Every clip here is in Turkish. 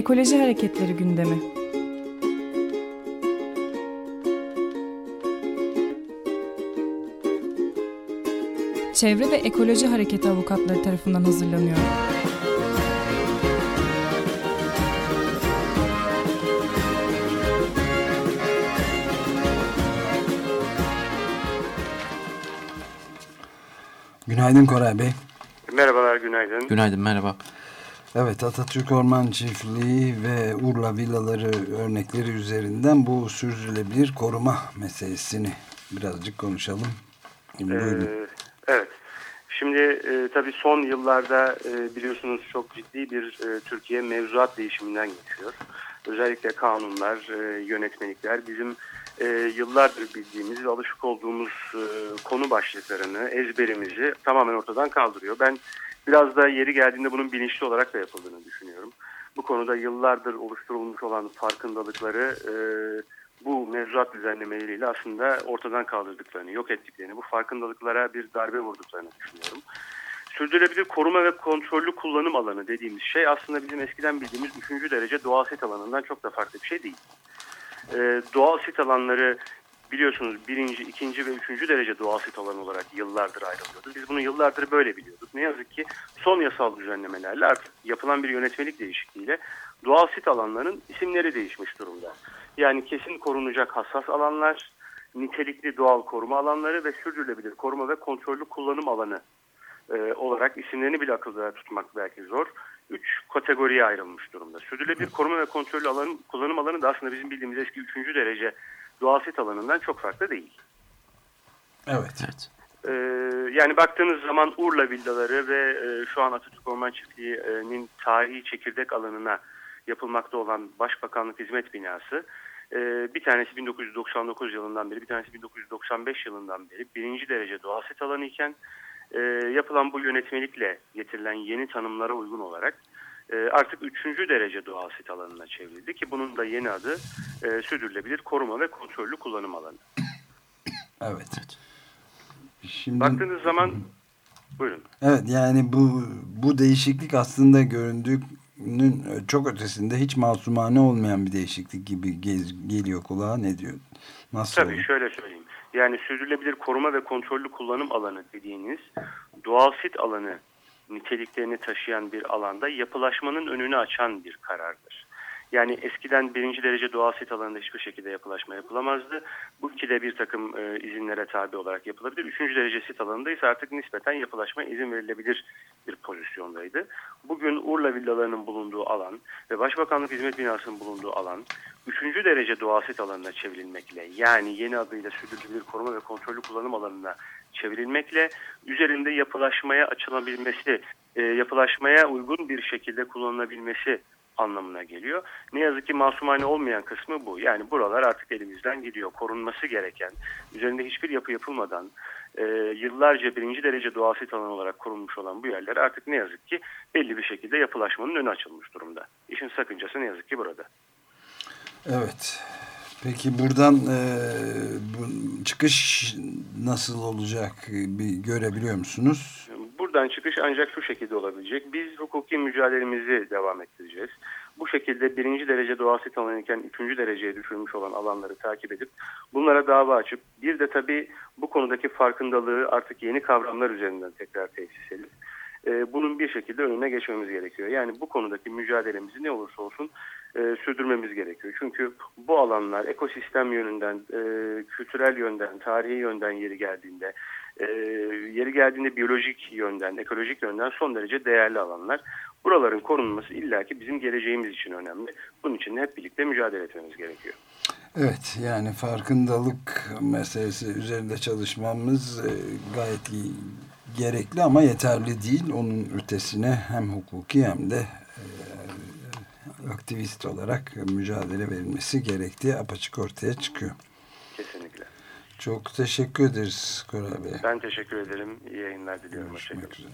Ekoloji Hareketleri gündemi. Çevre ve Ekoloji Hareketi avukatları tarafından hazırlanıyor. Günaydın Koray Bey. Merhabalar, günaydın. Günaydın, merhaba. Evet, Atatürk Orman Çiftliği ve Urla villaları örnekleri üzerinden bu sürdürülebilir koruma meselesini birazcık konuşalım. Ee, evet. Şimdi e, tabii son yıllarda e, biliyorsunuz çok ciddi bir e, Türkiye mevzuat değişiminden geçiyor. Özellikle kanunlar, e, yönetmelikler bizim e, yıllardır bildiğimiz alışık olduğumuz e, konu başlıklarını, ezberimizi tamamen ortadan kaldırıyor. Ben biraz da yeri geldiğinde bunun bilinçli olarak da yapıldığını düşünüyorum. Bu konuda yıllardır oluşturulmuş olan farkındalıkları e, bu mevzuat düzenlemeleriyle aslında ortadan kaldırdıklarını, yok ettiklerini, bu farkındalıklara bir darbe vurduklarını düşünüyorum. Sürdürülebilir koruma ve kontrollü kullanım alanı dediğimiz şey aslında bizim eskiden bildiğimiz 3. derece doğal sit alanından çok da farklı bir şey değil. Ee, doğal sit alanları biliyorsunuz birinci, ikinci ve üçüncü derece doğal sit alanı olarak yıllardır ayrılıyordu. Biz bunu yıllardır böyle biliyorduk. Ne yazık ki son yasal düzenlemelerle artık yapılan bir yönetmelik değişikliğiyle doğal sit alanların isimleri değişmiş durumda. Yani kesin korunacak hassas alanlar, nitelikli doğal koruma alanları ve sürdürülebilir koruma ve kontrollü kullanım alanı e, olarak isimlerini bile akılda tutmak belki zor. Üç kategoriye ayrılmış durumda. Sürdürülebilir koruma ve kontrollü alanı, kullanım alanı da aslında bizim bildiğimiz eski üçüncü derece doğal sit alanından çok farklı değil. Evet. evet. Ee, yani baktığınız zaman Urla villaları ve e, şu an Atatürk Orman Çiftliği'nin tarihi çekirdek alanına yapılmakta olan Başbakanlık Hizmet Binası e, bir tanesi 1999 yılından beri bir tanesi 1995 yılından beri birinci derece doğal sit alanı iken e, yapılan bu yönetmelikle getirilen yeni tanımlara uygun olarak e, artık üçüncü derece doğal sit alanına çevrildi ki bunun da yeni adı e, sürdürülebilir koruma ve kontrollü kullanım alanı. Evet. Şimdi, Baktığınız zaman buyurun. Evet yani bu bu değişiklik aslında göründüğünün çok ötesinde hiç masumane olmayan bir değişiklik gibi gez, geliyor kulağa ne diyor? Nasıl Tabii olur? şöyle söyleyeyim. Yani sürdürülebilir koruma ve kontrollü kullanım alanı dediğiniz doğal sit alanı niteliklerini taşıyan bir alanda yapılaşmanın önünü açan bir karardır. Yani eskiden birinci derece doğal sit alanında hiçbir şekilde yapılaşma yapılamazdı. Bu ikide bir takım e, izinlere tabi olarak yapılabilir. Üçüncü derece sit alanında ise artık nispeten yapılaşma izin verilebilir bir pozisyondaydı. Bugün Urla villalarının bulunduğu alan ve Başbakanlık Hizmet Binası'nın bulunduğu alan üçüncü derece doğal sit alanına çevrilmekle yani yeni adıyla sürdürülebilir koruma ve kontrollü kullanım alanına çevrilmekle üzerinde yapılaşmaya açılabilmesi, e, yapılaşmaya uygun bir şekilde kullanılabilmesi anlamına geliyor. Ne yazık ki masumane olmayan kısmı bu. Yani buralar artık elimizden gidiyor. Korunması gereken, üzerinde hiçbir yapı yapılmadan e, yıllarca birinci derece doğal sit alanı olarak korunmuş olan bu yerler artık ne yazık ki belli bir şekilde yapılaşmanın önü açılmış durumda. İşin sakıncası ne yazık ki burada. Evet. Peki buradan e, bu çıkış nasıl olacak bir görebiliyor musunuz? Buradan çıkış ancak şu şekilde olabilecek. Biz hukuki mücadelemizi devam ettireceğiz. Bu şekilde birinci derece doğal sit alanıyken üçüncü dereceye düşürmüş olan alanları takip edip bunlara dava açıp bir de tabii bu konudaki farkındalığı artık yeni kavramlar üzerinden tekrar tesis edip e, bunun bir şekilde önüne geçmemiz gerekiyor. Yani bu konudaki mücadelemizi ne olursa olsun e, sürdürmemiz gerekiyor. Çünkü bu alanlar ekosistem yönünden, e, kültürel yönden, tarihi yönden yeri geldiğinde, e, yeri geldiğinde biyolojik yönden, ekolojik yönden son derece değerli alanlar. Buraların korunması illaki bizim geleceğimiz için önemli. Bunun için hep birlikte mücadele etmemiz gerekiyor. Evet yani farkındalık meselesi üzerinde çalışmamız e, gayet iyi, gerekli ama yeterli değil. Onun ötesine hem hukuki hem de e, aktivist olarak mücadele verilmesi gerektiği apaçık ortaya çıkıyor. Çok teşekkür ederiz Koray Bey. Ben teşekkür ederim. İyi yayınlar diliyorum. Görüşmek üzere.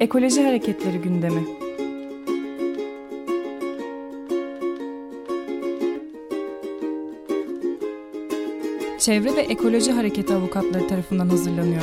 Ekoloji Hareketleri gündemi. Çevre ve Ekoloji Hareketi avukatları tarafından hazırlanıyor.